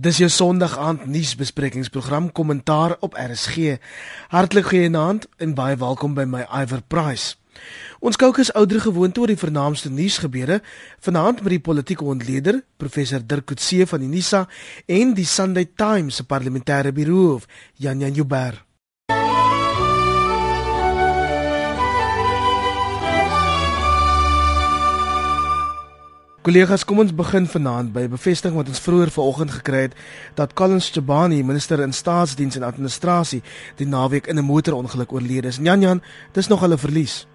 Dis jou Sondag aand nuusbesprekingsprogram Kommentaar op RSG. Hartlik goeienaand en baie welkom by my Iver Price. Ons kookus ouer gewoonte oor die vernaamste nuusgebeure vanaand met die politieke ontleder professor Dirk Coetzee van die NISA en die Sunday Times se parlementêre biroof Jan Jan Jubber. Kollegas, kom ons begin vanaand by 'n bevestiging wat ons vroeër vanoggend gekry het dat Collins Chabani, minister in staatsdiens en administrasie, die naweek in 'n motorongeluk oorlede is. Jan Jan, dis nog hulle verlies.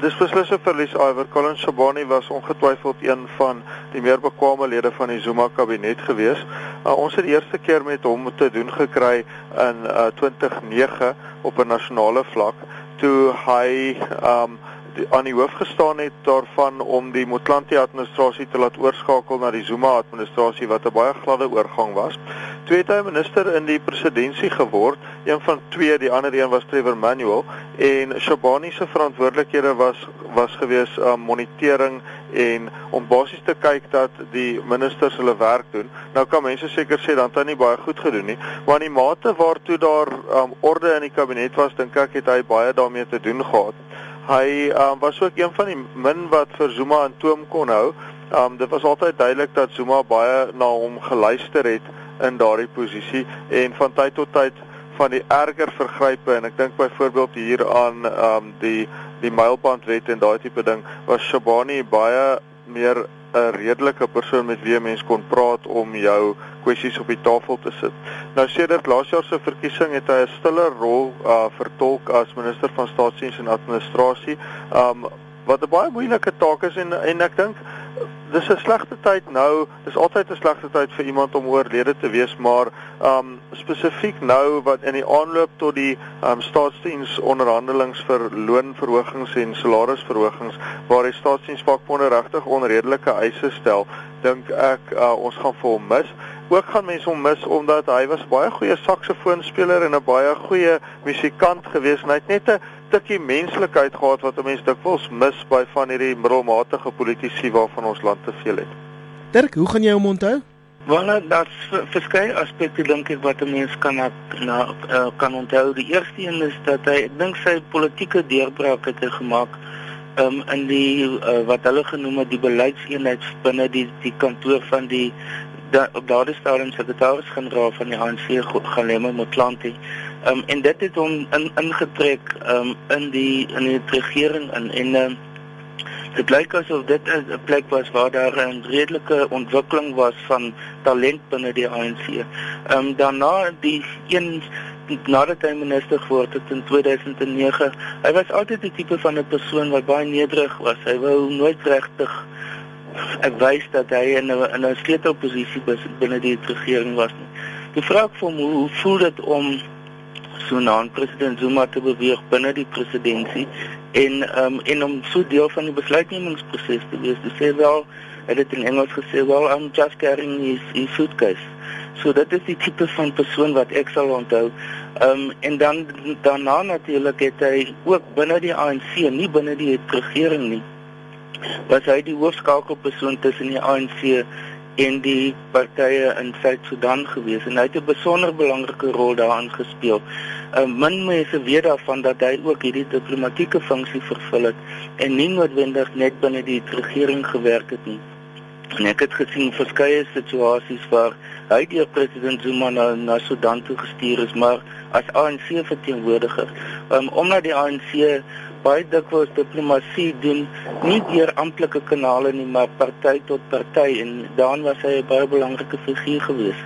Dis beslis 'n verlies. Iwer Collins Chabani was ongetwyfeld een van die meer bekwame lede van die Zuma kabinet gewees. Uh, ons het die eerste keer met hom te doen gekry in uh, 2009 op 'n nasionale vlak toe hy um aan die hoof gestaan het daarvan om die Motlanthe administrasie te laat oorskakel na die Zuma administrasie wat 'n baie gladde oorgang was. Twee hy minister in die presidentskap geword, een van twee, die ander een was Trevor Manuel en Shabani se verantwoordelikhede was was gewees om um, monitering en om basies te kyk dat die ministers hulle werk doen. Nou kan mense seker sê dan het hy nie baie goed gedoen nie, maar in die mate waartoe daar um, orde in die kabinet was, dink ek het hy baie daarmee te doen gehad. Hy um, was ook een van die min wat vir Zuma in toom kon hou. Um dit was altyd duidelik dat Zuma baie na hom geluister het in daardie posisie en van tyd tot tyd van die erger vergrype en ek dink byvoorbeeld hier aan um die die mylbandwet en daai tipe ding was Shabani baie meer 'n redelike persoon met wie mens kon praat om jou kwessies op die tafel te sit. Nou sedert laas jaar se verkiesing het hy 'n stiller rol uh vertolk as minister van staatsdiens en administrasie. Um wat 'n baie moeilike taak is en en ek dink dis 'n slegte tyd nou. Dis altyd 'n slegte tyd vir iemand om oorlede te wees, maar um spesifiek nou wat in die aanloop tot die um staatsdiens onderhandelings vir loonverhogings en salarisverhogings waar die staatsdiensvakbonde regtig onredelike eise stel, dink ek uh, ons gaan vir hom mis. Ook gaan mense hom mis omdat hy was baie goeie saksofoonspeler en 'n baie goeie musikant gewees en hy het net 'n stukkie menslikheid gehad wat 'n mens dikwels mis by van hierdie middelmatige politici waarvan ons land te veel het. Dirk, hoe gaan jy hom onthou? Wel, daar's verskeie aspekte dink ek wat 'n mens kan na, na uh, kan onthou. Die eerste een is dat hy ek dink sy politieke deurbraak het gemaak um, in die uh, wat hulle genoem het die beleidseenheid binne die die kantoor van die da, op daardie stadium sekretaris-generaal van die ANC Galema Motlanthe Um, en dit het hom in ingetrek um, in die in die regering in en um, dit lyk asof dit 'n plek was waar daar 'n redelike ontwikkeling was van talent binne die ANC. Ehm um, daarna die een nadat hy minister geword het in 2009, hy was altyd die tipe van 'n persoon wat baie nederig was. Hy wou nooit regtig ek wys dat hy in 'n in 'n sleutelposisie binne die regering was nie. Die vraag vir hom hoe, hoe voel dit om so na president Zuma te beweeg binne die presidentskap en um, en om so deel van die besluitnemingsproses te wees. Dis sê wel, het dit in Engels gesê, well I'm just carrying his, his suitcase. So dit is die tipe van persoon wat ek sal onthou. Ehm um, en dan daarna natuurlik het hy ook binne die ANC, nie binne die regering nie. Was hy die hoofskakelpersoon tussen die ANC en die partye in Suid-Sudan gewees en hy het 'n besonder belangrike rol daarin gespeel. Uh, min mense weet daarvan dat hy ook hierdie diplomatieke funksie vervul het en nie noodwendig net binne die regering gewerk het nie. En ek het gesien verskeie situasies waar hy deur president Zuma na, na Sudan toe gestuur is, maar as ANC verteenwoordiger, um, omdat die ANC baie dikwels diplomatie doen nie deur amptelike kanale nie maar party tot party en daan was hy 'n baie belangrike figuur gewees.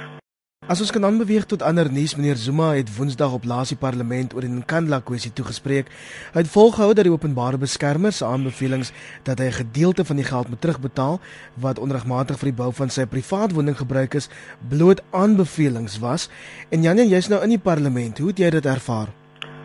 As ons kan aanbeweeg tot ander nuus, meneer Zuma het Woensdag op laasie parlement oor die Nkandla kwessie toegespreek. Hy het volgehou dat die openbare beskermer se aanbevelings dat hy 'n gedeelte van die geld moet terugbetaal wat onregmatig vir die bou van sy privaat woning gebruik is, bloot aanbevelings was. En Jan, jy's nou in die parlement, hoe het jy dit ervaar?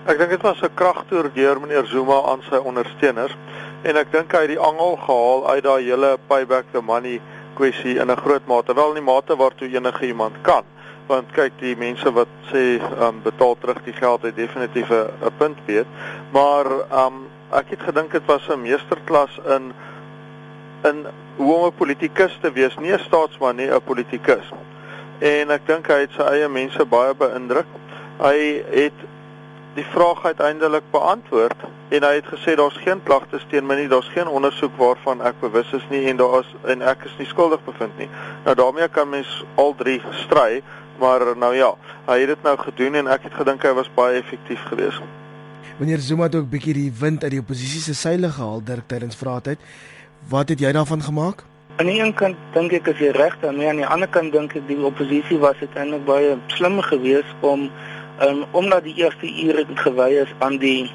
Ek dink dit was 'n kragtoer deur meneer Zuma aan sy ondersteuners en ek dink hy het die angel gehaal uit daai hele payback the money kwessie in 'n groot mate, wel in die mate waartoe enige iemand kan. Want kyk, die mense wat sê um, betaal terug die geld het definitief 'n punt weet, maar um, ek het gedink dit was 'n meesterklas in in hoe om 'n politikus te wees, nie 'n staatsman nie, 'n politikus en ek dink hy het sy eie mense baie beïndruk. Hy het die vraag uiteindelik beantwoord en hy het gesê daar's geen klagtes teen my nie, daar's geen ondersoek waarvan ek bewus is nie en daar is en ek is nie skuldig bevind nie. Nou daarmee kan mens al drie stry, maar nou ja, hy het dit nou gedoen en ek het gedink hy was baie effektief geweest. Wanneer Zuma het ook bietjie die wind uit die oppositie se seile gehaal Dirk tydens vraatyd, wat het jy daarvan gemaak? Aan die een kant dink ek as jy reg daarmee aan die ander kant dink ek die oppositie was uiteindelik baie slim geweest om um, omdat die eerste ure gewy is aan die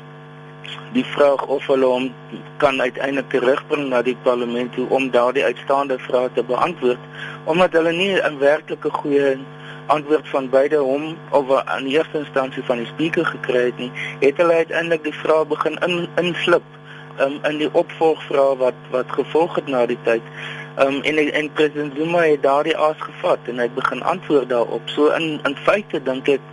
die vraag of hulle hom kan uiteindelik terugbring na die parlement toe om daardie uitstaande vrae te beantwoord omdat hulle nie 'n werklike goeie antwoord van beide hom of aan die eerste instansie van die spreker gekry het nie het hulle uiteindelik die vraag begin in inslip um, in die opvolgvrae wat wat gevolg het na die tyd. Um, en en president Zuma het daardie aas gevat en hy het begin antwoord daarop. So in in feite dink ek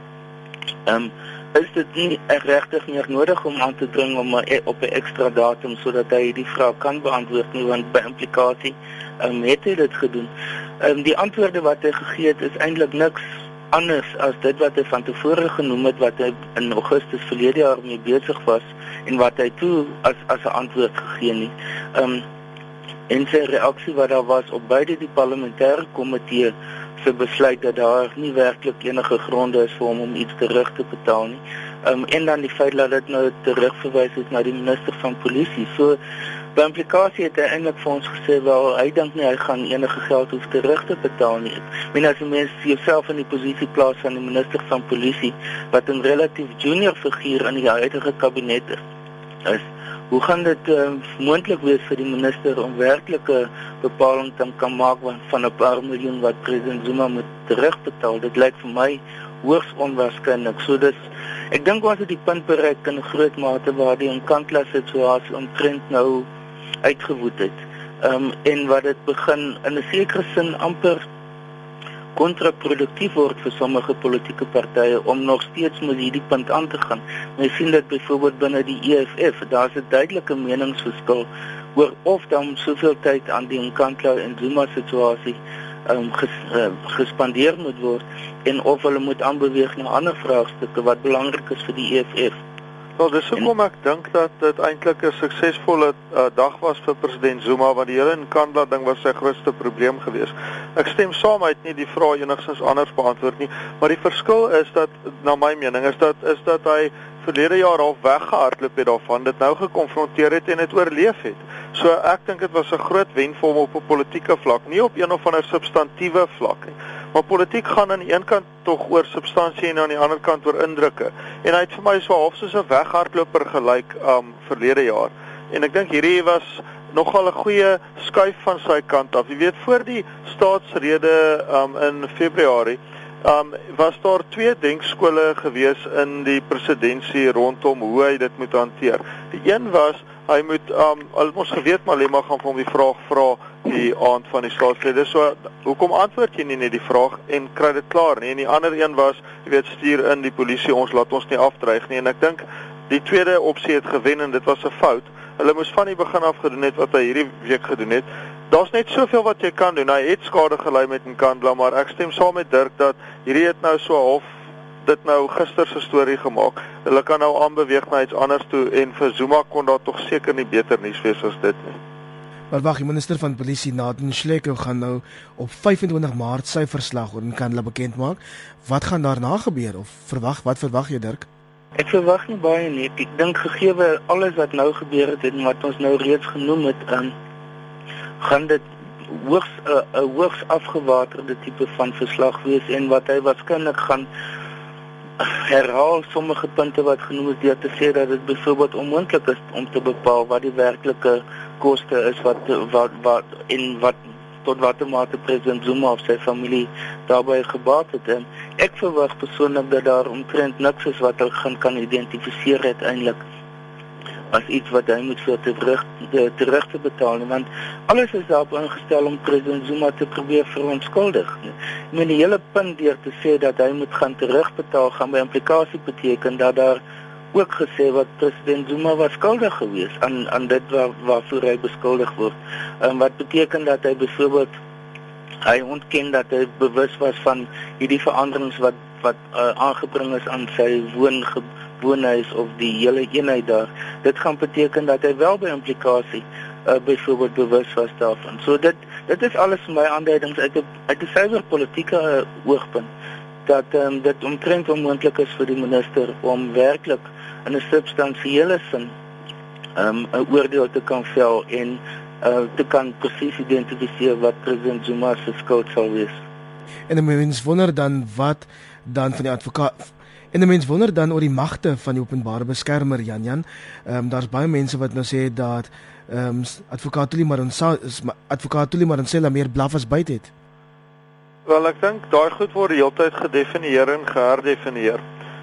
Ehm um, is dit nie regtig meer nodig om aan te dring om e, op 'n ekstra datum sodat hy die vraag kan beantwoord nie want by implikasie ehm um, het hy dit gedoen. Ehm um, die antwoorde wat hy gegee het is eintlik niks anders as dit wat hy van tevore genoem het wat hy in Augustus verlede jaar mee besig was en wat hy toe as as 'n antwoord gegee het. Ehm um, en sy reaksie wat daar was op beide die parlementêre komitee se besluit dat daar nie werklik enige gronde is vir hom om iets terug te betaal nie. Ehm um, en dan die feit dat dit nou terugverwys is na die minister van polisie. So by implikasie het hy eintlik vir ons gesê wel hy dink nie hy gaan enige geld hoef terug te betaal nie. Men as jy mens jouself in die posisie plaas van die minister van polisie wat 'n relatief junior figuur in die huidige kabinet is. is Hoe gaan dit uh, moontlik wees vir die minister om werklike bepaling te kan maak van 'n paar miljoen wat president Zuma moet terugbetaal? Dit lyk vir my hoogs onwaarskynlik. So dis ek dink ons het die punt bereik in groot mate waar die inkantla situasie omtrent nou uitgewoed het. Ehm um, en wat dit begin in 'n sekere sin amper kontraproduktief word vir sommige politieke partye om nog steeds met hierdie punt aan te gaan. Ons sien dit byvoorbeeld binne die EFF, daar's 'n duidelike meningsverskil oor of dan soveel tyd aan die Nkandla en Zuma situasie um, ges, uh, gespandeer moet word en of hulle moet aanbeweeg na ander vraagstukke wat belangrik is vir die EFF. Wel, dis hoekom ek dink dat dit eintlik 'n suksesvolle uh, dag was vir president Zuma want die hele Nkandla ding was sy grootste probleem geweest. Ek stem saam het nie die vrae enigstens anders beantwoord nie, maar die verskil is dat na my mening is dat is dat hy verlede jaar al weggehardloop het daarvan, dit nou gekonfronteer het en dit oorleef het. So ek dink dit was 'n groot wen vir hom op 'n politieke vlak, nie op een of ander substantiëre vlak nie. Maar politiek gaan aan die een kant tog oor substansie en aan die ander kant oor indrukke. En hy het vir my so half soos 'n weghardloper gelyk um verlede jaar. En ek dink hierdie was nogal 'n goeie skuif van sy kant af. Jy weet voor die staatsrede um in Februarie um was daar twee denkskole gewees in die presidentskap rondom hoe hy dit moet hanteer. Die een was hy moet um al ons geweet Malema gaan vir hom die vraag vra die aand van die staatsrede. So hoekom antwoord jy nie net die vraag en kry dit klaar nie? En die ander een was, jy weet, stuur in die polisie, ons laat ons nie afdreig nie. En ek dink die tweede opsie het gewen en dit was 'n fout. Hulle moes van die begin af gedoen het wat hy hierdie week gedoen het. Daar's net soveel wat jy kan doen. Hy het skade gelei met Nkandla, maar ek stem saam met Dirk dat hierdie het nou so half dit nou gister se storie gemaak. Hulle kan nou aanbeweeg na iets anders toe en vir Zuma kon daar tog seker nie beter nuus wees as dit nie. Maar wag, die minister van polisie Nathan Schleke gaan nou op 25 Maart sy verslag oor en kan hulle bekend maak. Wat gaan daarna gebeur of verwag wat verwag jy Dirk? Ek verwag nie baie nie. Ek dink gegee alles wat nou gebeur het en wat ons nou reeds genoem het, um, gaan dit hoogs 'n uh, 'n hoogs afgewaterde tipe van verslag wees en wat hy waarskynlik gaan herhaal sommige punte wat genoem is deur te sê dat dit byvoorbeeld onmoontlik is om te bepaal wat die werklike koste is wat wat wat in wat tot watter mate president Zuma of sy familie daarbey gebaat het. En ek verwag persoonlik dat daar omtrent niks is wat hulle gaan kan identifiseer uiteindelik as iets wat hy moet vir terug terug te betaal nie want alles is daarop ingestel om president Zuma te probeer verontskuldig. Ek meen die hele punt deur te sê dat hy moet gaan terugbetaal gaan by implikasie beteken dat daar ook gesê wat president Zuma was skuldig geweest aan aan dit waar waarvoor hy beskuldig word. En wat beteken dat hy byvoorbeeld Hy ontken dat hy bewus was van hierdie veranderings wat wat uh, aangebring is aan sy woon woonhuis of die hele eenheid daar. Dit gaan beteken dat hy wel by implikasie uh, byvoorbeeld bewus was daarvan. So dit dit is alles vir my aanduidings uit 'n uit 'n suiwer politieke uh, oogpunt dat um, dit omtrent onmoontlik is vir die minister om werklik in 'n substansiële sin um, 'n oordeel te kan vel en uh, te kan presies identifiseer wat president Zuma se skuld sou wees. En 'n mens wonder dan wat dan van die advokaat En 'n mens wonder dan oor die magte van die openbare beskermer Jan Jan. Ehm um, daar's baie mense wat nou sê dat ehm um, advokaat Tuli Maronsa is advokaat Tuli Maronsela meer blaf as byt het. Wel ek dink daai goed word heeltyd gedefinieer en geherdefinieer.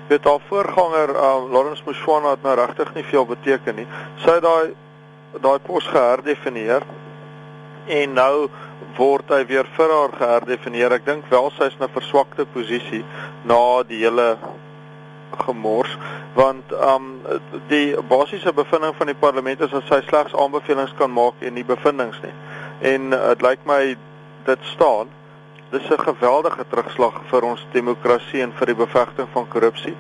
Weet haar voorganger uh, Lawrence Mushwana het nou regtig nie veel beteken nie. Sy daai daai pos geherdefinieer en nou word hy weer vir haar geherdefinieer. Ek dink wel sy is 'n verswakte posisie na die hele gemors want um die basiese bevinding van die parlement is dat sy slegs aanbevelings kan maak en nie bevindings nie. En dit lyk my dit staan dis 'n geweldige terugslag vir ons demokrasie en vir die bevegting van korrupsie.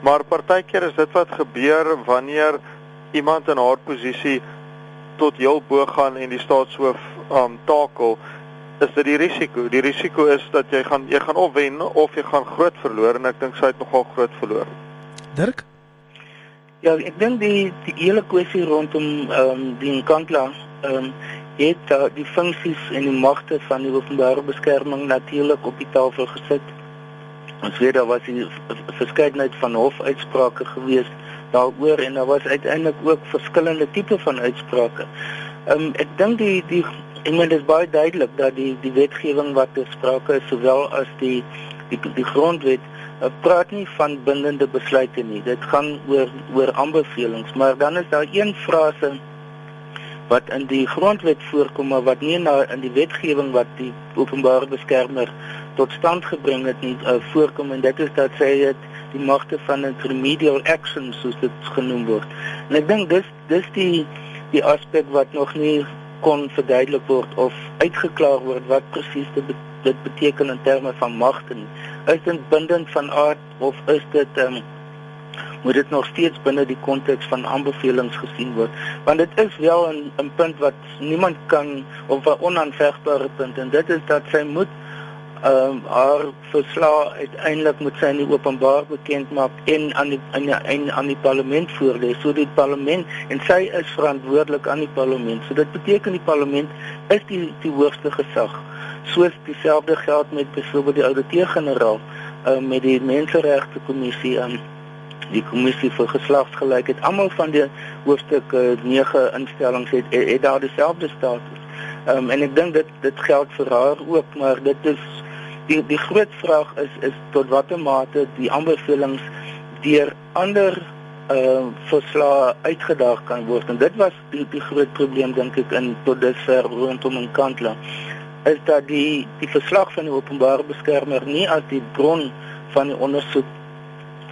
Maar partykeer is dit wat gebeur wanneer iemand in haar posisie tot heel bo gaan en die staatshoof um takel is dit die risiko. Die risiko is dat jy gaan jy gaan of wen of jy gaan groot verloor en ek dink sy het nogal groot verloor. Dirk? Ja, ek dink die die hele kwessie rondom ehm um, die Nkandla ehm um, het uh, die funksies en die magte van die openbare beskerming natuurlik op die tafel gesit. Ons weet daar was 'n verskeidenheid van hofuitsprake gewees daaroor en daar was uiteindelik ook verskillende tipe van uitsprake. Ehm um, ek dink die die Meen dit is baie duidelik dat die die wetgewing wat besprake is sowel as die die die grondwet uh, praat nie van bindende besluite nie. Dit gaan oor oor aanbevelings, maar dan is daar een frase wat in die grondwet voorkom maar wat nie na in die wetgewing wat die openbare beskermer tot stand gebring het nie uh, voorkom en dit is dat sê dit die magte van 'n remedial action soos dit genoem word. En ek dink dis dis die die aspek wat nog nie kon verduidelik word of uitgeklaar word wat presies dit, dit beteken in terme van magte. Is dit bindend van aard of is dit um, moet dit nog steeds binne die konteks van aanbevelings gesien word? Want dit is wel 'n 'n punt wat niemand kan of 'n onaanvegbare punt en dit is dat sy moet ehm um, haar verslag uiteindelik moet sy in die openbaar bekend maak en aan die aan die aan, die parlement voorlê. So die parlement en sy is verantwoordelik aan die parlement. So dit beteken die parlement is die die hoogste gesag. Soos dieselfde geld met byvoorbeeld die ouditeur-generaal ehm um, met die menseregte kommissie aan um, die kommissie vir geslagsgelykheid. Almal van die hoofstuk 9 instellings het, het, het daar dieselfde status. Ehm um, en ek dink dit dit geld vir haar ook, maar dit is die die groot vraag is is tot watter mate die aanbevelings deur ander uh verslae uitgedaag kan word. En dit was die die groot probleem dink ek in tot dusver rondom in Kantla is dat die die verslag van die openbare beskermer nie as die bron van die ondersoek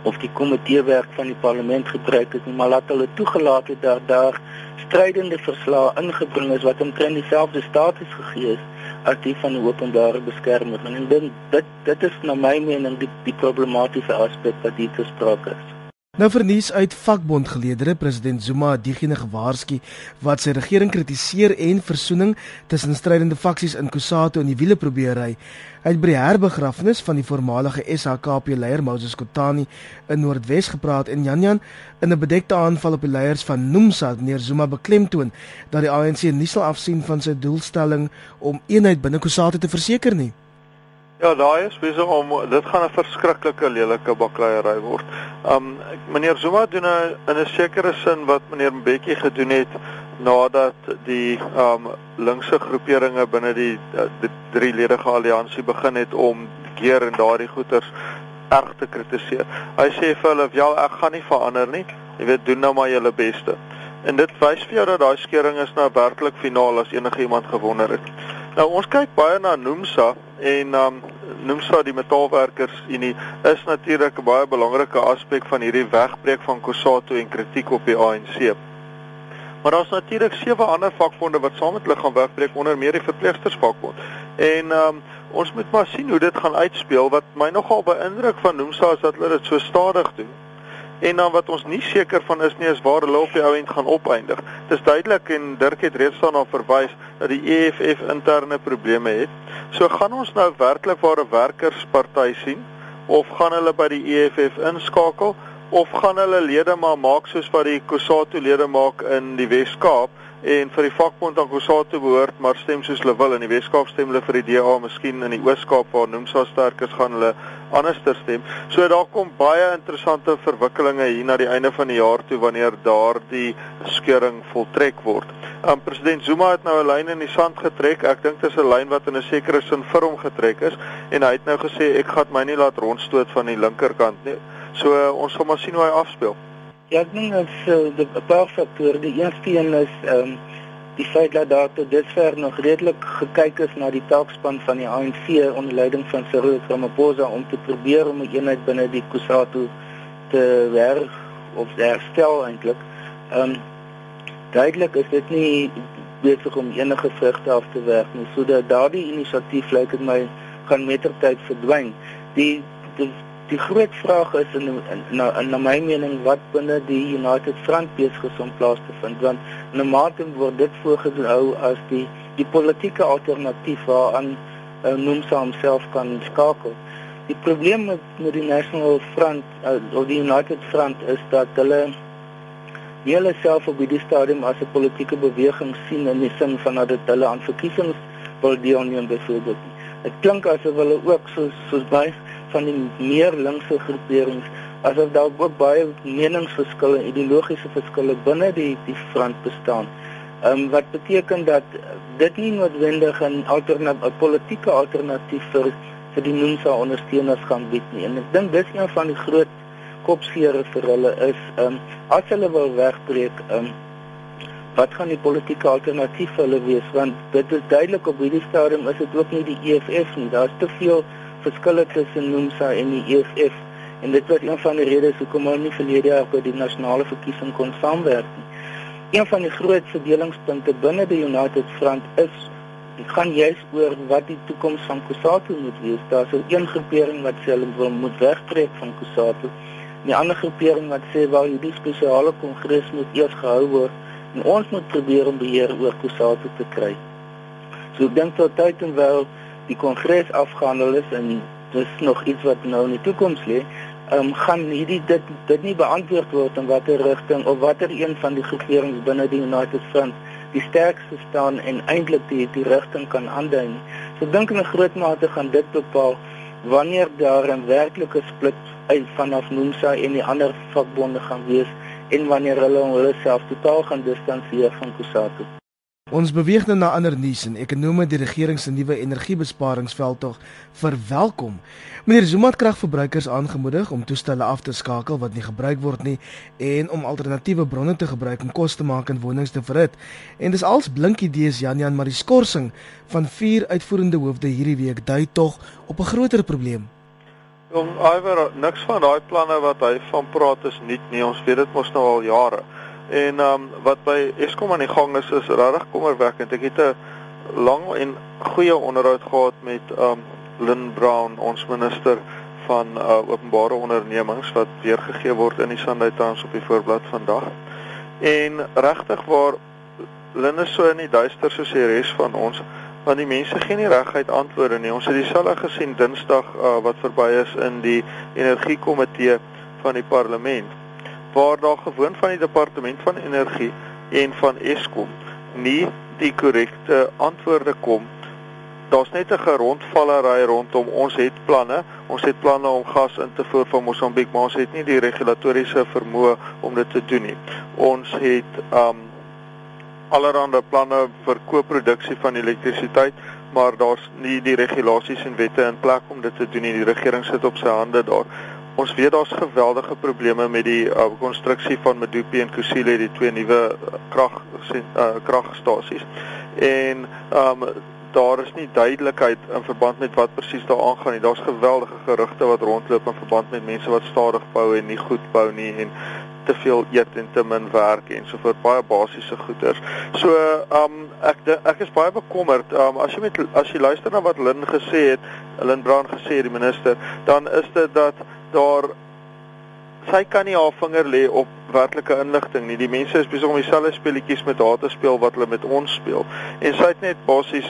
of die komitee werk van die parlement gebruik het nie maar laat hulle toegelaat het dat daar strydende verslae ingebring is wat omtrent dieselfde status gegee is as die van die openbare beskermer. En dit dit dit is na my mening die die problematiese aspek wat hier gespreek is. Nou vernuis uit vakbondgeleedere president Zuma diegene gewaarsku wat sy regering kritiseer en versoening tussen strydende faksies in Kusatu in die wiele probeer ry. Hy het by die herbegrafnis van die voormalige SHKP leier Moses Kotani in Noordwes gepraat en Janjan in 'n bedekte aanval op die leiers van Nomsa neer Zuma beklemtoon dat die ANC nie sal afsien van sy doelstelling om eenheid binne Kusatu te verseker nie. Ja, daai is besig om dit gaan 'n verskriklike lelike bakleierery word. Um meneer Zuma doen 'n in 'n sekere sin wat meneer Mbeki gedoen het nadat die um linkse groeperinge binne die, uh, die drie ledige alliansie begin het om keer en daardie goeters erg te kritiseer. Hy sê vir hulle, "Ja, ek gaan nie verander nie. Jy weet, doen nou maar julle beste." En dit wys vir jou dat daai skering is nou werklik finaal as enige iemand gewonder het. Nou ons kyk baie na Nomsa en um Nomsa die metaalwerkers unie is natuurlik 'n baie belangrike aspek van hierdie wegbreek van Kusatu en kritiek op die ANC. Maar daar's natuurlik sewe ander vakbonde wat saam met hulle gaan wegbreek onder meer die verpleegstersvakbond. En ehm um, ons moet maar sien hoe dit gaan uitspeel. Wat my nogal beïndruk van Nomsa is dat hulle dit so stadig doen. En dan wat ons nie seker van is nie is waar hulle op die ou end gaan opeindig. Dit is duidelik en Dirk het reeds daarna verwys dat die EFF interne probleme het. So gaan ons nou werklik waar 'n werkersparty sien of gaan hulle by die EFF inskakel of gaan hulle lede maar maak soos wat die Kusatu lede maak in die Wes-Kaap en vir die vakbond aan Kusatu behoort maar stem soos hulle wil in die Weskaap stem hulle vir die DA miskien in die Oos-Kaap waar Nomsa sterk is gaan hulle anderster stem. So daar kom baie interessante verwikkelinge hier na die einde van die jaar toe wanneer daardie skeuring voltrek word. Um, president Zuma het nou 'n lyn in die sand getrek. Ek dink dit is 'n lyn wat in 'n sekere sin vir hom getrek is en hy het nou gesê ek gaan my nie laat rondstoot van die linkerkant nie. So uh, ons sal maar sien hoe hy afspeel. Ja, ek dink dat uh, die paar faktore, die eerste een is ehm um, die feit dat daar tot dusver nog redelik gekyk is na die taakspan van die ANC onder leiding van Cyril Ramaphosa om te probeer om 'n eenheid binne die Kusatu te werk of herstel eintlik. Ehm um, duidelik is dit nie besig om enige vrugte af te werk nie. So dat daardie inisiatief lyk dit my gaan mettertyd verdwyn. Die die Die groot vraag is in na na my mening wat binne die United Front besig is om plaas te vind want in 'n mate word dit voorgehou as die die politieke alternatief waaraan uh, Nomsa homself kan skakel. Die probleem met, met die National Front uh, of die United Front is dat hulle nie hulle self op die stadium as 'n politieke beweging sien in die sin van dat hulle aan verkiesings wil deelneem byvoorbeeld. Dit klink asof hulle ook soos soos baie van die meer linkse groeperings asof daar ook baie meningsverskille en ideologiese verskille binne die die front bestaan. Ehm um, wat beteken dat dit nie noodwendig 'n alternatiewe politieke alternatief vir vir die Nomsa ondersteuners gaan bied nie. En ek dink dis een van die groot kopseere vir hulle is ehm um, as hulle wil wegbreek ehm um, wat gaan die politieke alternatief vir hulle wees want dit is duidelik op hierdie stadium is dit ook nie die EFF nie. Daar's te veel verskille tussen NUMSA en die EFF en dit was een van die redes hoekom hulle nie verlede jaar by die nasionale verkiesing kon saamwerk nie. Een van die groot verdelingspunte binne die United Front is dit gaan juis oor wat die toekoms van Kusatu moet wees. Daar's 'n een groepering wat sê hulle wil moet wegtrek van Kusatu. 'n Ander groepering wat sê wel hierdie spesiale kongres moet eers gehou word en ons moet probeer om beheer oor Kusatu te kry. So ek dink tot tyd en wel die kongres afgehandel is en dis nog iets wat nou in die toekoms lê, ehm um, gaan hierdie dit dit nie beantwoord word in watter rigting of watter een van die groeperings binne die United Front die sterkste staan en eintlik die die rigting kan aandui. So dink in 'n groot mate gaan dit bepaal wanneer daar 'n werklike split uit vanaf Nomsa en die ander vakbonde gaan wees en wanneer hulle hulle self totaal gaan distansieer van Kusatu. Ons beweeg nou na ander nuus en ekonome die regering se nuwe energiebesparingsveldtog verwelkom. Meneer Zuma het kragverbruikers aangemoedig om toestelle af te skakel wat nie gebruik word nie en om alternatiewe bronne te gebruik om kos te maak in wonings te verhit. En dis als blink idees Jan Jan maar die skorsing van vier uitvoerende hoofde hierdie week dui tog op 'n groter probleem. Om iwer niks van daai planne wat hy van praat is nuut nie. Ons weet dit mos nou al jare. En um, wat by Eskom aan die gang is is regtig kommerwekkend. Ek het 'n lang en goeie onderhoud gehad met um, Lynn Brown, ons minister van uh, openbare ondernemings wat weergegee word in die Sunday Times op die voorblad vandag. En regtig waar Lynn is so in die duister soos die res van ons want die mense gee nie reguit antwoorde nie. Ons het dieselfde gesien Dinsdag uh, wat verby is in die energiekomitee van die parlement waar daar gewoon van die departement van energie en van Eskom nie die korrekte antwoorde kom. Daar's net 'n gerondvallery rondom ons het planne. Ons het planne om gas in te voer van Mosambiek, maar ons het nie die regulatoriese vermoë om dit te doen nie. Ons het um allerlei planne vir koproduksie van elektrisiteit, maar daar's nie die regulasies en wette in plek om dit te doen nie. Die regering sit op sy hande daar. Ons weet daar's geweldige probleme met die uh, konstruksie van Medupi en Kusile, die twee nuwe uh, krag uh, kragstasies. En ehm um, daar is nie duidelikheid in verband met wat presies daar aangaan nie. Daar's geweldige gerugte wat rondloop in verband met mense wat stadig bou en nie goed bou nie en te veel eet en te min werk en so voort baie basiese goeder. So um ek ek is baie bekommerd. Um as jy met as jy luister na wat Lynn gesê het, Lynn Brown gesê het die minister, dan is dit dat daar sy kan nie haar vinger lê op werklike inligting nie. Die mense is besig om dieselfde speletjies met haar te speel wat hulle met ons speel. En sy het net basies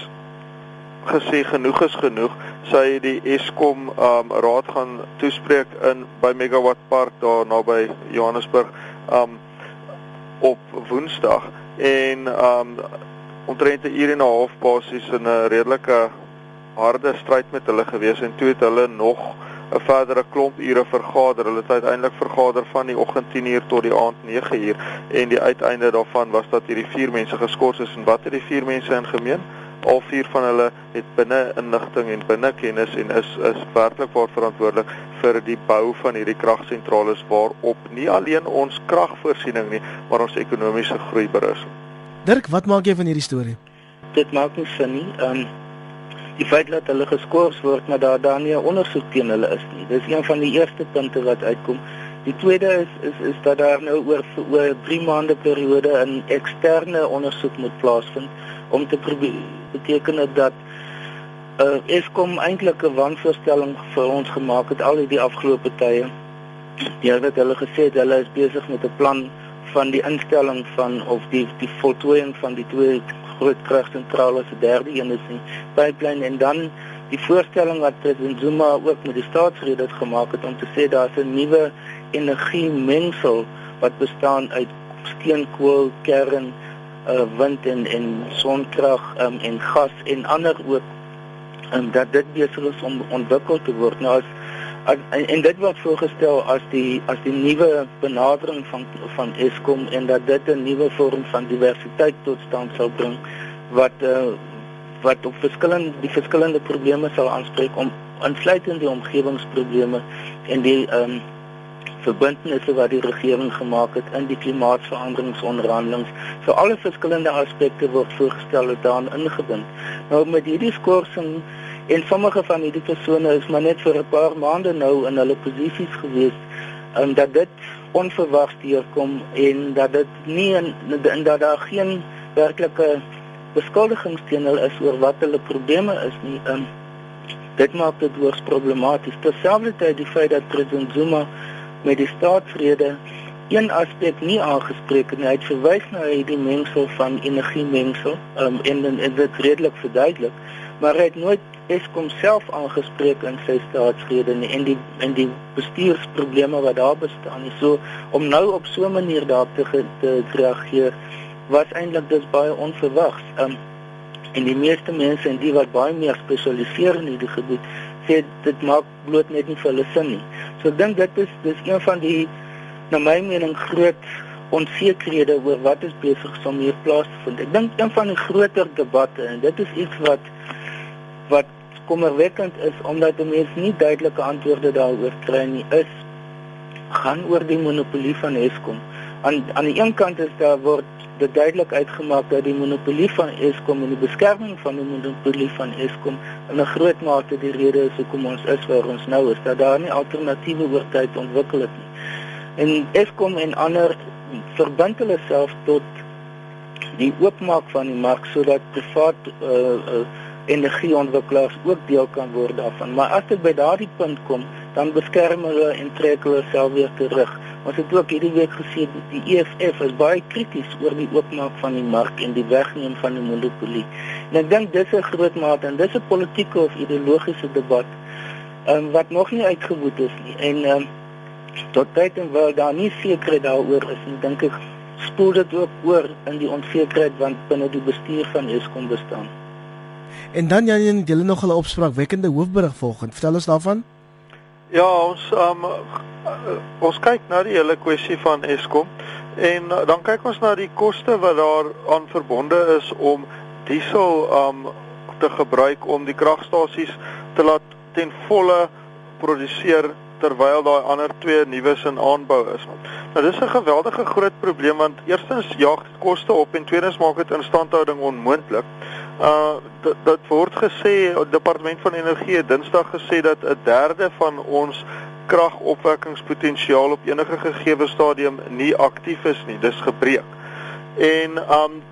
gesê genoeg is genoeg. Sy het die Eskom um raad gaan toespreek in by Megawatt Park daar naby Johannesburg um op Woensdag en um omtrent 'n uur en 'n half basies in 'n redelike harde stryd met hulle gewees en toe het hulle nog 'n verdere klomp ure vergader. Hulle het uiteindelik vergader van die oggend 10:00 tot die aand 9:00 en die uiteinde daarvan was dat hierdie vier mense geskort is en wat het die vier mense in gemeen? Al vier van hulle het binne inligting en binne kennis en is is werklik waar verantwoordelik vir die bou van hierdie kragsentrale waarop nie alleen ons kragvoorsiening nie, maar ons ekonomiese groei berus. Dirk, wat maak jy van hierdie storie? Dit maak nie sin nie. Ehm um, die feit dat hulle geskort word maar daar dan nie 'n ondersoek teen hulle is nie. Dis een van die eerste punte wat uitkom. Die tweede is is is dat daar nou oor oor 3 maande periode 'n eksterne ondersoek moet plaasvind om te probeer beteken dat uh, Eskom eintlik 'n wanvoorstelling vir ons gemaak het al die afgelope tye. Ja, wat hulle gesê het, hulle is besig met 'n plan van die instelling van of die die voltooiing van die twee groot kragsentrale se derde een is die pipeline. En dan die voorstelling wat president Zuma ook met die staatsrede gemaak het om te sê daar's 'n nuwe energie mengsel wat bestaan uit steenkool, kern, uh, wind en en sonkrag um, en gas en ander ook en dat dit besig is om ontwikkel te word. Nou as en, en dit word voorgestel as die as die nuwe benadering van van Eskom en dat dit 'n nuwe vorm van diversiteit tot stand sal bring wat uh, wat op verskillende die verskillende probleme sal aanspreek om insluitend die omgewingsprobleme en die ehm um, verbintenisse wat die regering gemaak het in die klimaatsveranderingsonderhandelinge. So alle verskillende aspekte word voorgestel en daarin ingebind. Nou met hierdie skorsing en sommige van hierdie persone is maar net vir 'n paar maande nou in hulle posisies gewees en um, dat dit onverwags deurkom en dat dit nie in, dat daar geen werklike beskuldigings teen hulle is oor wat hulle probleme is nie. Um, dit maak dit hoogs problematies. Terselfdertyd die feit dat president Zuma met die staatsrede een aspek nie aangespreek en hy het verwys na hierdie mengsel van energie mengsel um, en, en en dit redelik verduidelik maar hy het nooit Eskom self aangespreek in sy staatsrede nie en die en die bestuursprobleme wat daar bestaan nie so om nou op so 'n manier daarop te, te reageer was eintlik dis baie onverwags um, en die meeste mense en die wat baie meer spesialiseer in hierdie gebied sê dit maak bloot net nie vir hulle sin nie. So ek dink dit is dis een van die na my mening groot onsekerhede oor wat is besig om hier plaas te vind. Ek dink een van die groter debatte en dit is iets wat wat kommerwekkend is omdat mense nie duidelike antwoorde daaroor kry nie is gaan oor die monopolie van Eskom. Aan aan die een kant is daar word dit duidelik uitgemaak dat die monopolie van Eskom en die beskerming van die monopolie van Eskom in 'n groot mate die rede is hoekom ons is waar ons nou is, dat daar nie alternatiewe oor tyd ontwikkel het nie. En Eskom en ander verbind hulle self tot die oopmaak van die mark sodat privaat uh, uh, energieontwikkelaars ook deel kan word daarvan. Maar as dit by daardie punt kom, dan beskerm hulle en trek hulle self weer terug. Ons het ook hierdie week gesien die EFF is baie krities oor die oopmaak van die mark en die wegneem van die monopolie. En ek dink dis 'n groot mate en dis 'n politieke of ideologiese debat um, wat nog nie uitgewoed is nie. En um, tot tyd en wel daar nie sekerheid daaroor is nie, dink ek spoel dit ook oor in die onsekerheid want binne die bestuur van Eskom bestaan. En dan Jan, jy het nog 'n opspraakwekkende hoofberig volgend. Vertel ons daarvan. Ja, ons um, ons kyk na die hele kwessie van Eskom en uh, dan kyk ons na die koste wat daar aan verbonde is om diesel um te gebruik om die kragstasies te laat ten volle produseer terwyl daai ander twee nuus in aanbou is. Nou dis 'n geweldige groot probleem want eerstens jaag dit koste op en tweedens maak dit instandhouding onmoontlik. Uh dit word gesê die departement van energie het Dinsdag gesê dat 'n derde van ons kragopwekkingspotensiaal op enige gegee stadium nie aktief is nie. Dis gebreek. En um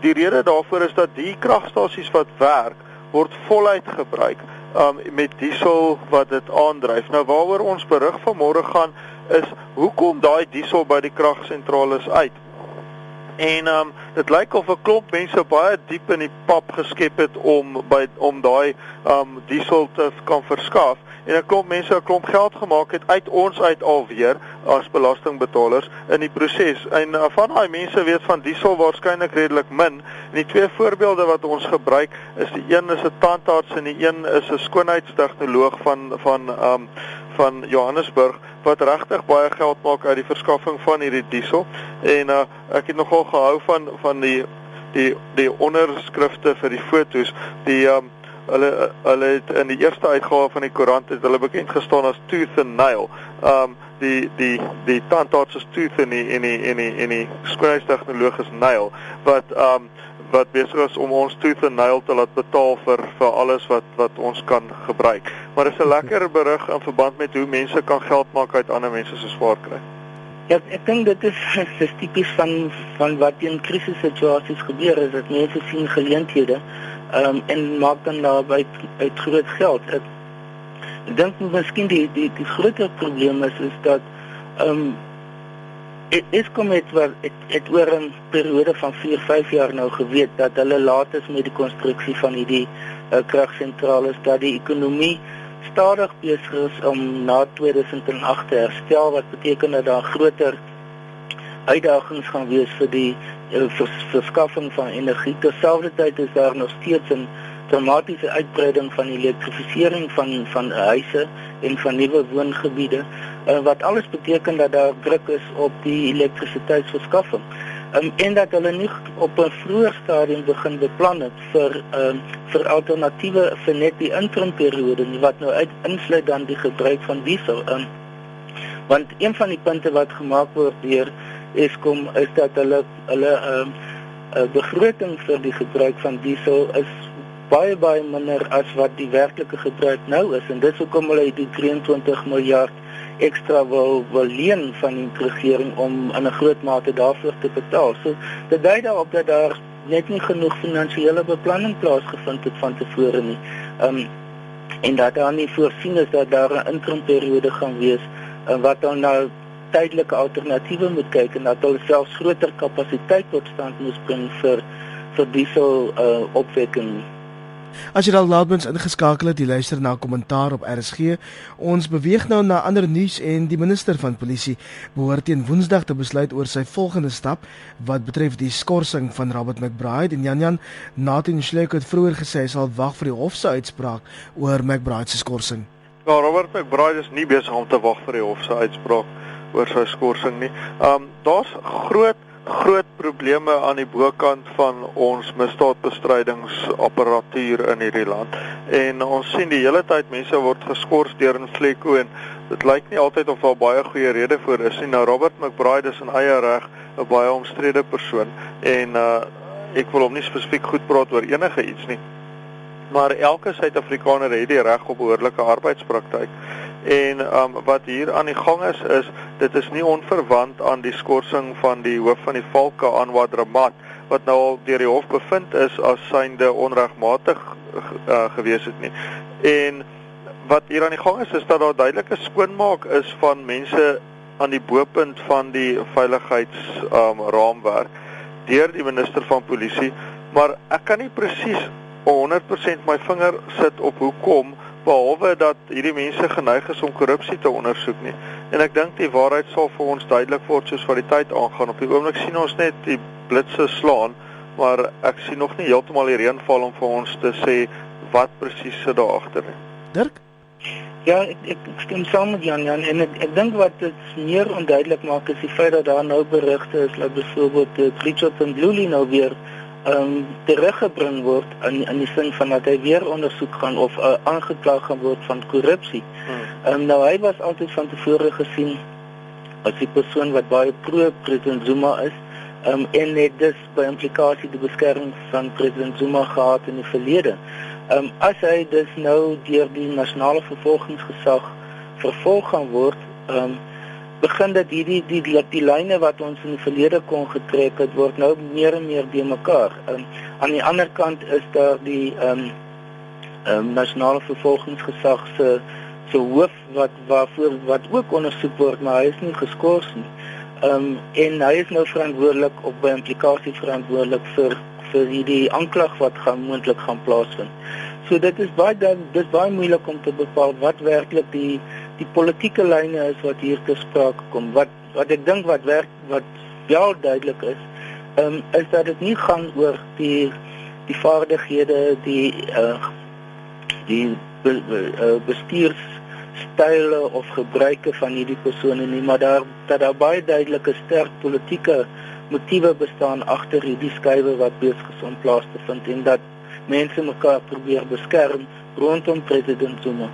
die rede daarvoor is dat die kragstasies wat werk word voluit gebruik um met diesel wat dit aandryf. Nou waaroor ons berig vanmôre gaan is hoekom daai diesel by die kragsentrale uit. En um dit lyk of 'n klomp mense baie diep in die pap geskep het om by om daai um diesel te kan verskaf en 'n klomp mense 'n klomp geld gemaak het uit ons uit alweer as belastingbetalers in die proses. En uh, van daai mense weet van diesel waarskynlik redelik min. En die twee voorbeelde wat ons gebruik is die een is 'n tandarts en die een is 'n skoonheidstegnoloog van van um van Johannesburg wat regtig baie geld maak uit die verskaffing van hierdie diesel. En uh, ek het nogal gehou van van die die die onderskrifte vir die fotos. Die um hulle hulle het in die eerste uitgawe van die koerant het hulle bekend gestaan as Tooth and Nail. Um die die die tandarts is Tooth en die en die en die en die skoonheidstegnoloog is Nail wat um wat besig is om ons Tooth and Nail te laat betaal vir vir alles wat wat ons kan gebruik. Maar dit is 'n lekker berig in verband met hoe mense kan geld maak uit ander mense se swaar kry. Ja, ek dink dit is dis tipies van van wat in krisissituasies gebeur is dat mense sien geleenthede ehm um, en maak dan daarby uit groot geld. Ek, dink miskien die die die groter probleem is is dat ehm um, dit is kom dit wat dit het oor 'n periode van 4, 5 jaar nou geweet dat hulle laat is met die konstruksie van hierdie uh, kragsentrale dat die ekonomie stadig besig is om na 2008 te herstel wat beteken dat daar groter uitdagings gaan wees vir die vers, verskaffing van energie. Terselfdertyd is daar nog steeds 'n dramatiese uitbreiding van elektrifisering van van huise en van nuwe woongebiede uh, wat alles beteken dat daar druk is op die elektrisiteitsverskaffing. Um, en dat hulle nie op 'n vroeë stadium begin beplan het vir um, vir alternatiewe vir net die intrimperiode nie wat nou uit insluit dan die gebruik van diesel. Um, want een van die punte wat gemaak word deur Eskom is dat hulle hulle uh, begroting vir die gebruik van diesel is baie baie minder as wat die werklike gebruik nou is en dit hoekom hulle die 23 miljard ekstra wil wil leen van die regering om in 'n groot mate daarvoor te betaal. So dit dui daarop dat daar net nie genoeg finansiële beplanning plaasgevind het van tevore nie. Um, en dat daar nie voorsien is dat daar 'n intrimperiode gaan wees en wat dan nou tydelike alternatiewe moet kyk en dat hulle selfs groter kapasiteit tot stand moet bring vir vir diesel uh, opwekking. As jy al laatmens ingeskakel het, jy luister na kommentaar op RSG. Ons beweeg nou na ander nuus en die minister van polisie behoort teen Woensdag te besluit oor sy volgende stap wat betref die skorsing van Robert McBride en Janjan Nathan Schleck het vroeër gesê hy sal wag vir die hof se uitspraak oor McBride se skorsing. Ja, Robert McBride is nie besig om te wag vir die hof se uitspraak oor sy skorsing nie. Um daar's groot groot probleme aan die bokant van ons misdaadbestrydingsapparatuur in hierdie land. En ons sien die hele tyd mense word geskort deur 'n vlekko en dit lyk nie altyd of daar baie goeie redes voor is nie. Nou Robert McBride is in eie reg 'n baie omstrede persoon en uh ek wil hom nie spesifiek goed praat oor enige iets nie. Maar elke Suid-Afrikaner het die reg op behoorlike arbeidspraktyk. En um wat hier aan die gang is is dit is nie onverwant aan die skorsing van die hoof van die valke aan Wadramat wat nou al deur die hof bevind is as synde onregmatig uh, gewees het nie. En wat hier aan die gang is is dat daar duidelike skoonmaak is van mense aan die bopunt van die veiligheids um, raamwerk deur die minister van polisie, maar ek kan nie presies 100% my vinger sit op hoekom behalwe dat hierdie mense geneig is om korrupsie te ondersoek nie. En ek dink die waarheid sal vir ons duidelik word soos wat die tyd aangaan. Op die oomblik sien ons net die blitse slaan, maar ek sien nog nie heeltemal die reën val om vir ons te sê wat presies sit daar agter nie. Dirk Ja, ek ek stem saam met Jan Jan en ek, ek dink wat dit meer onduidelik maak is die feit dat daar nou berigte is dat byvoorbeeld Richard en Luli nou weer um, teruggebring word in in die sin van dat hy weer ondersoek gaan of uh, aangekla gaan word van korrupsie. Um, nou hy was altyd van tevore gesien as 'n persoon wat baie pro president Zuma is. Um, en net dus by implikasie die beskerming van president Zuma gehad in die verlede. Um, as hy dus nou deur die nasionale vervolgingsgesag vervolg gaan word, um, begin dit hierdie die die, die lyne wat ons in die verlede kon getrek het word nou meer en meer de mekaar. Um, aan die ander kant is daar die ehm um, um, nasionale vervolgingsgesag se se hoof wat waarvoor wat ook ondersoek word, maar hy is nie geskort nie. Ehm um, en hy is nou verantwoordelik of by implikasie verantwoordelik vir vir hierdie aanklag wat gaan moontlik gaan plaasvind. So dit is baie dan dis baie moeilik om te bepaal wat werklik die die politieke lyne is wat hier te sprake kom. Wat wat ek dink wat werk wat wel duidelik is, ehm um, is dat dit nie gaan oor die die vaardighede, die uh die be, be, uh, bestuurs style of gebruike van hierdie persone nie, maar daar dat daar baie duidelike sterk politieke motiewe bestaan agter hierdie skuwe wat om plaas te vind en dat mense mekaar probeer beskerm rondom president Zuma.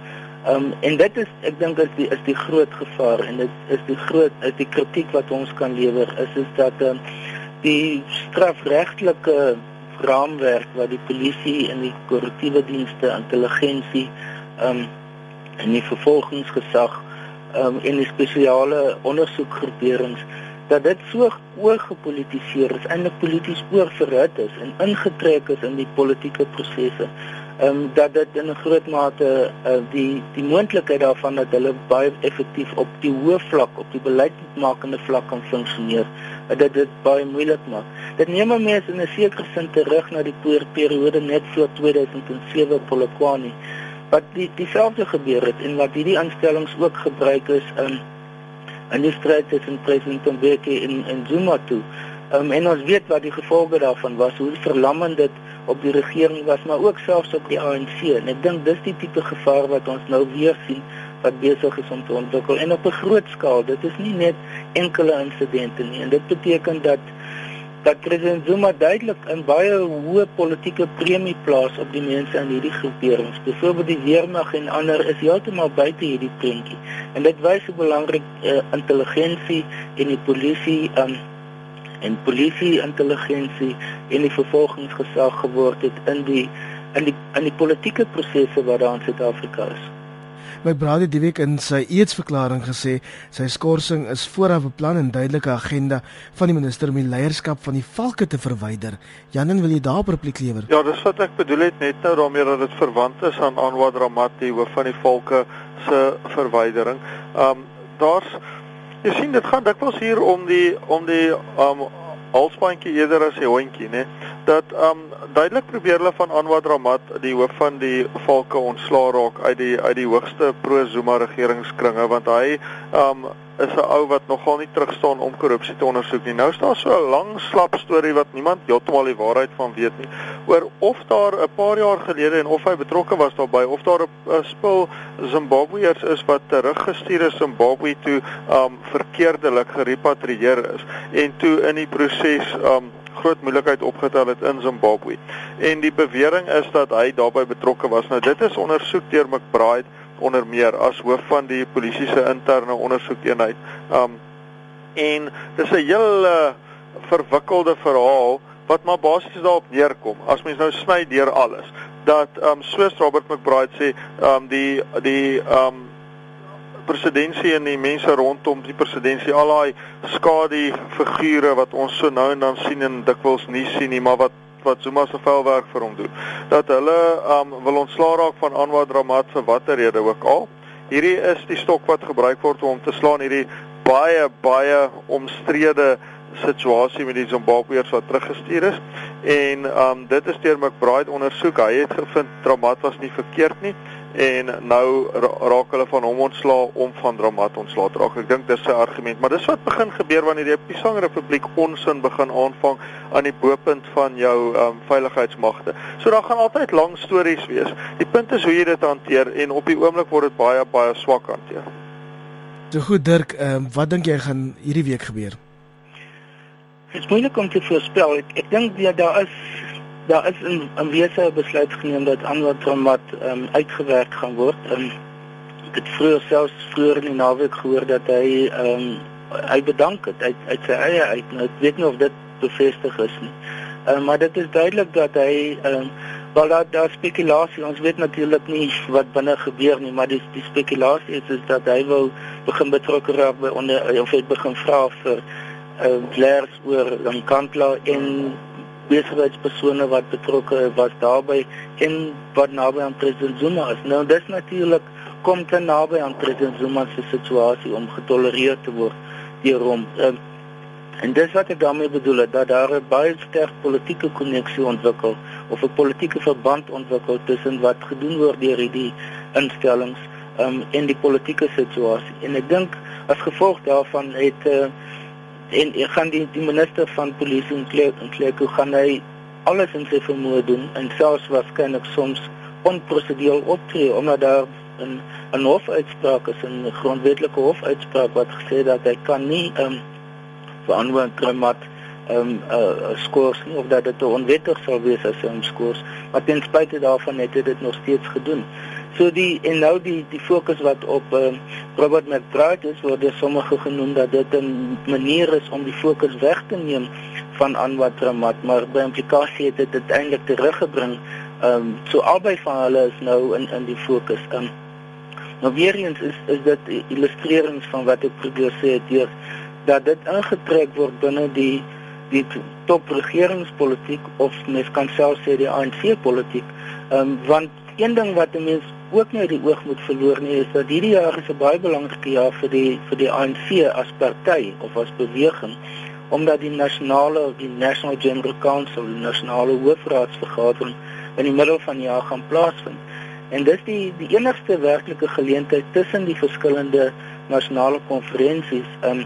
Um en dit is ek dink is die is die groot gevaar en dit is die groot is die kritiek wat ons kan lewer is is dat um, die strafregtelike raamwerk wat die polisie en die korrektiewe dienste intelligensie um en die vervolgingsgesag um, en die spesiale ondersoekgroeperings dat dit so oorgepolitiseer is, eintlik polities oorverhit is en ingetrek is in die politieke prosesse. Ehm um, dat dit in 'n groot mate uh, die die moontlikheid daarvan dat hulle baie effektief op die hoë vlak, op die beleidsmakende vlak kan funksioneer, uh, dat dit baie moeilik maak. Dit neem mense in 'n sekere sin terug na die periode net voor 2007 Polokwane wat die dieselfde gebeur het en wat hierdie aanstellings ook gebruik is in in die stryd tussen president Mbeki en en Zuma toe. Um, en ons weet wat die gevolge daarvan was, hoe verlammend dit op die regering was, maar ook selfs op die ANC. En ek dink dis die tipe gevaar wat ons nou weer sien wat besig is om te ontwikkel en op 'n groot skaal. Dit is nie net enkele insidente nie en dit beteken dat dat president Zuma duidelik 'n baie hoë politieke premie plaas op die mense in hierdie groeperings. Byvoorbeeld die weermag en ander is heeltemal buite hierdie prentjie. En dit wys hoe belangrik uh, intelligensie en die polisie um, en polisie intelligensie en die vervolgingsgesag geword het in die in die in die politieke prosesse wat daar in Suid-Afrika is. My brother die week in sy eetsverklaring gesê sy skorsing is vooraf beplan en duidelike agenda van die minister om die leierskap van die valke te verwyder. Janen, wil jy daarop repliek lewer? Ja, dis wat ek bedoel het net nou daarmee dat dit verwant is aan Anwar Ramati hoof van die valke se verwydering. Um daar's jy sien dit gaan dikwels hier om die om die um halsbandjie eerder as die hondjie, né? Dat um duidelik probeer hulle van Anwar Ramat, die hoof van die volke ontslaa raak uit die uit die hoogste pro-Zuma regeringskringe want hy um is 'n ou wat nogal nie terug staan om korrupsie te ondersoek nie. Nou staan so 'n lang slap storie wat niemand heeltemal die waarheid van weet nie oor of daar 'n paar jaar gelede en of hy betrokke was daarbey of daar 'n spul Zimbabweërs is wat teruggestuur is Zimbabwe toe um verkeerdelik gerepatrieer is en toe in die proses um groot moeilikheid opgetel het in Zimbabwe. En die bewering is dat hy daarbey betrokke was. Nou dit is ondersoek deur McBride onder meer as hoof van die polisie se interne ondersoekeenheid. Um en dis 'n heel uh, verwikkelde verhaal wat maar basies daarop neerkom. As mens nou sny deur alles dat um soos Robert McBride sê, um die die um presidentsie en die mense rondom die presidentsie al daai skadu figure wat ons so nou en dan sien en dikwels nie sien nie, maar wat wat Zuma se velwerk vir hom doen. Dat hulle um wil ontslaa raak van Anwar Dramat vir watter rede ook al. Hierdie is die stok wat gebruik word om te slaan hierdie baie baie omstrede situasie met die Zimbabweërs wat teruggestuur is. En um dit is deur McBride ondersoek. Hy het gevind Dramat was nie verkeerd nie en nou raak hulle van hom ontslaa om van Dramat ontslaa te raak. Ek dink dis sy argument, maar dis wat begin gebeur wanneer die Pisang Republiek onsin begin aanvang aan die bopunt van jou um, veiligheidsmagte. So daar gaan altyd lang stories wees. Die punt is hoe jy dit hanteer en op die oomblik word dit baie baie swak hanteer. So goed Dirk, um, wat dink jy gaan hierdie week gebeur? Dit is moeilik om te voorspel. Ek, ek dink ja, daar is daar is 'n 'n wese besluit geneem dat Anwar Tramat ehm um, uitgewerk gaan word. Um, ek het vroeër selfs vroeër in die naweek gehoor dat hy ehm um, hy bedank het uit uit sy eie uit. Nou, ek weet nie of dit bevestig is nie. Ehm um, maar dit is duidelik dat hy ehm um, Wel daar daar spekulasie. Ons weet natuurlik nie wat binne gebeur nie, maar die die spekulasie is, is dat hy wou begin betrokke raak by onder of hy begin vra vir uh leers oor Nkandla en besigheidspersone wat betrokke was daarbey en wat naby aan president Zuma is. Nou dis natuurlik kom te naby aan president Zuma se situasie om getolereer te word deur hom. Uh, En dis wat ek daarmee bedoel het dat daar 'n baie sterk politieke koneksie ontwikkel of 'n politieke verband ontwikkel tussen wat gedoen word deur hierdie instellings um, en die politieke situasie. En ek dink as gevolg daarvan het uh, en ek gaan die, die minister van polisie en kleer en kleer hoe gaan hy alles in sy vermoë doen en selfs waarskynlik soms onprosedureel optree omdat daar 'n 'n hofuitspraak is 'n grondwetlike hofuitspraak wat gesê dat hy kan nie um, verantwoord klimaat ehm um, uh, uh, skoors nie of dat dit onwettig sou wees as hy hom skoors maar ten spyte daarvan het hy dit nog steeds gedoen. So die en nou die die fokus wat op um, Robert McBride is word deur sommige genoem dat dit 'n manier is om die fokus weg te neem van Anwar Tramat maar by implikasie het dit uiteindelik teruggebring. Ehm um, so albei van hulle is nou in in die fokus. Ehm um, nou weer eens is is dit illustrerings van wat ek probeer sê deur dat dit ingetrek word binne die die top regeringspolitiek of mens kan self sê die ANC politiek. Ehm um, want een ding wat 'n mens ook nie die oog moet verloor nie is dat hierdie jaar is 'n baie belangrike jaar vir die vir die ANC as party of as beweging omdat die nasionale die National General Council, die nasionale hoofraadsvergadering in die middel van die jaar gaan plaasvind. En dis die die enigste werklike geleentheid tussen die verskillende nasionale konferensies um,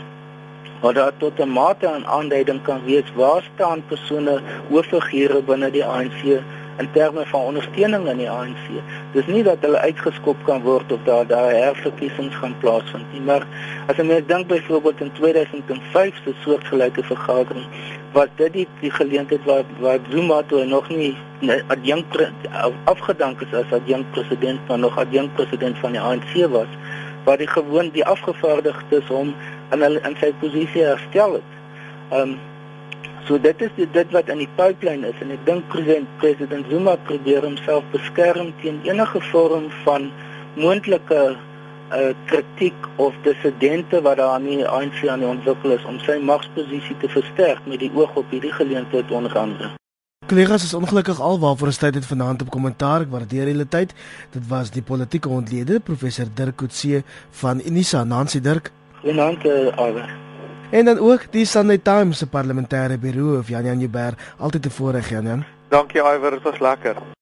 maar daar tot 'n mate aan aanduiding kan wees waar staan persone hooffigure binne die ANC in terme van ondersteuning aan die ANC. Dis nie dat hulle uitgeskop kan word of daar daar herverkiesings gaan plaasvind nie, maar as jy mens dink byvoorbeeld in 2005 se soortgelyke vergadering was dit die, die geleentheid waar waar Zuma toe nog nie adjunkt afgedank is as adjunkt president maar nog adjunkt president van die ANC was waar die gewoon die afgevaardigdes hom in hulle in sy posisie herstel het. Ehm um, so dit is dit wat in die pipeline is en ek dink president president Zuma probeer homself beskerm teen enige vorm van moontlike uh kritiek of dissidente wat daar aan die ANC aan die ontwikkel is om sy magsposisie te versterk met die oog op hierdie geleentheid onder andere. Kollegas is ongelukkig alwaar vir 'n tyd het vanaand op kommentaar. Ek waardeer julle tyd. Dit was die politieke ontleder professor Dirk Coetzee van Unisa. Nancy Dirk. Goeienaand, Alwe. En dan ook die Sunday Times se parlementêre of Jan Jan Jubber, altyd te voorreg Jan Jan. Dankie Iwer, dit was lekker.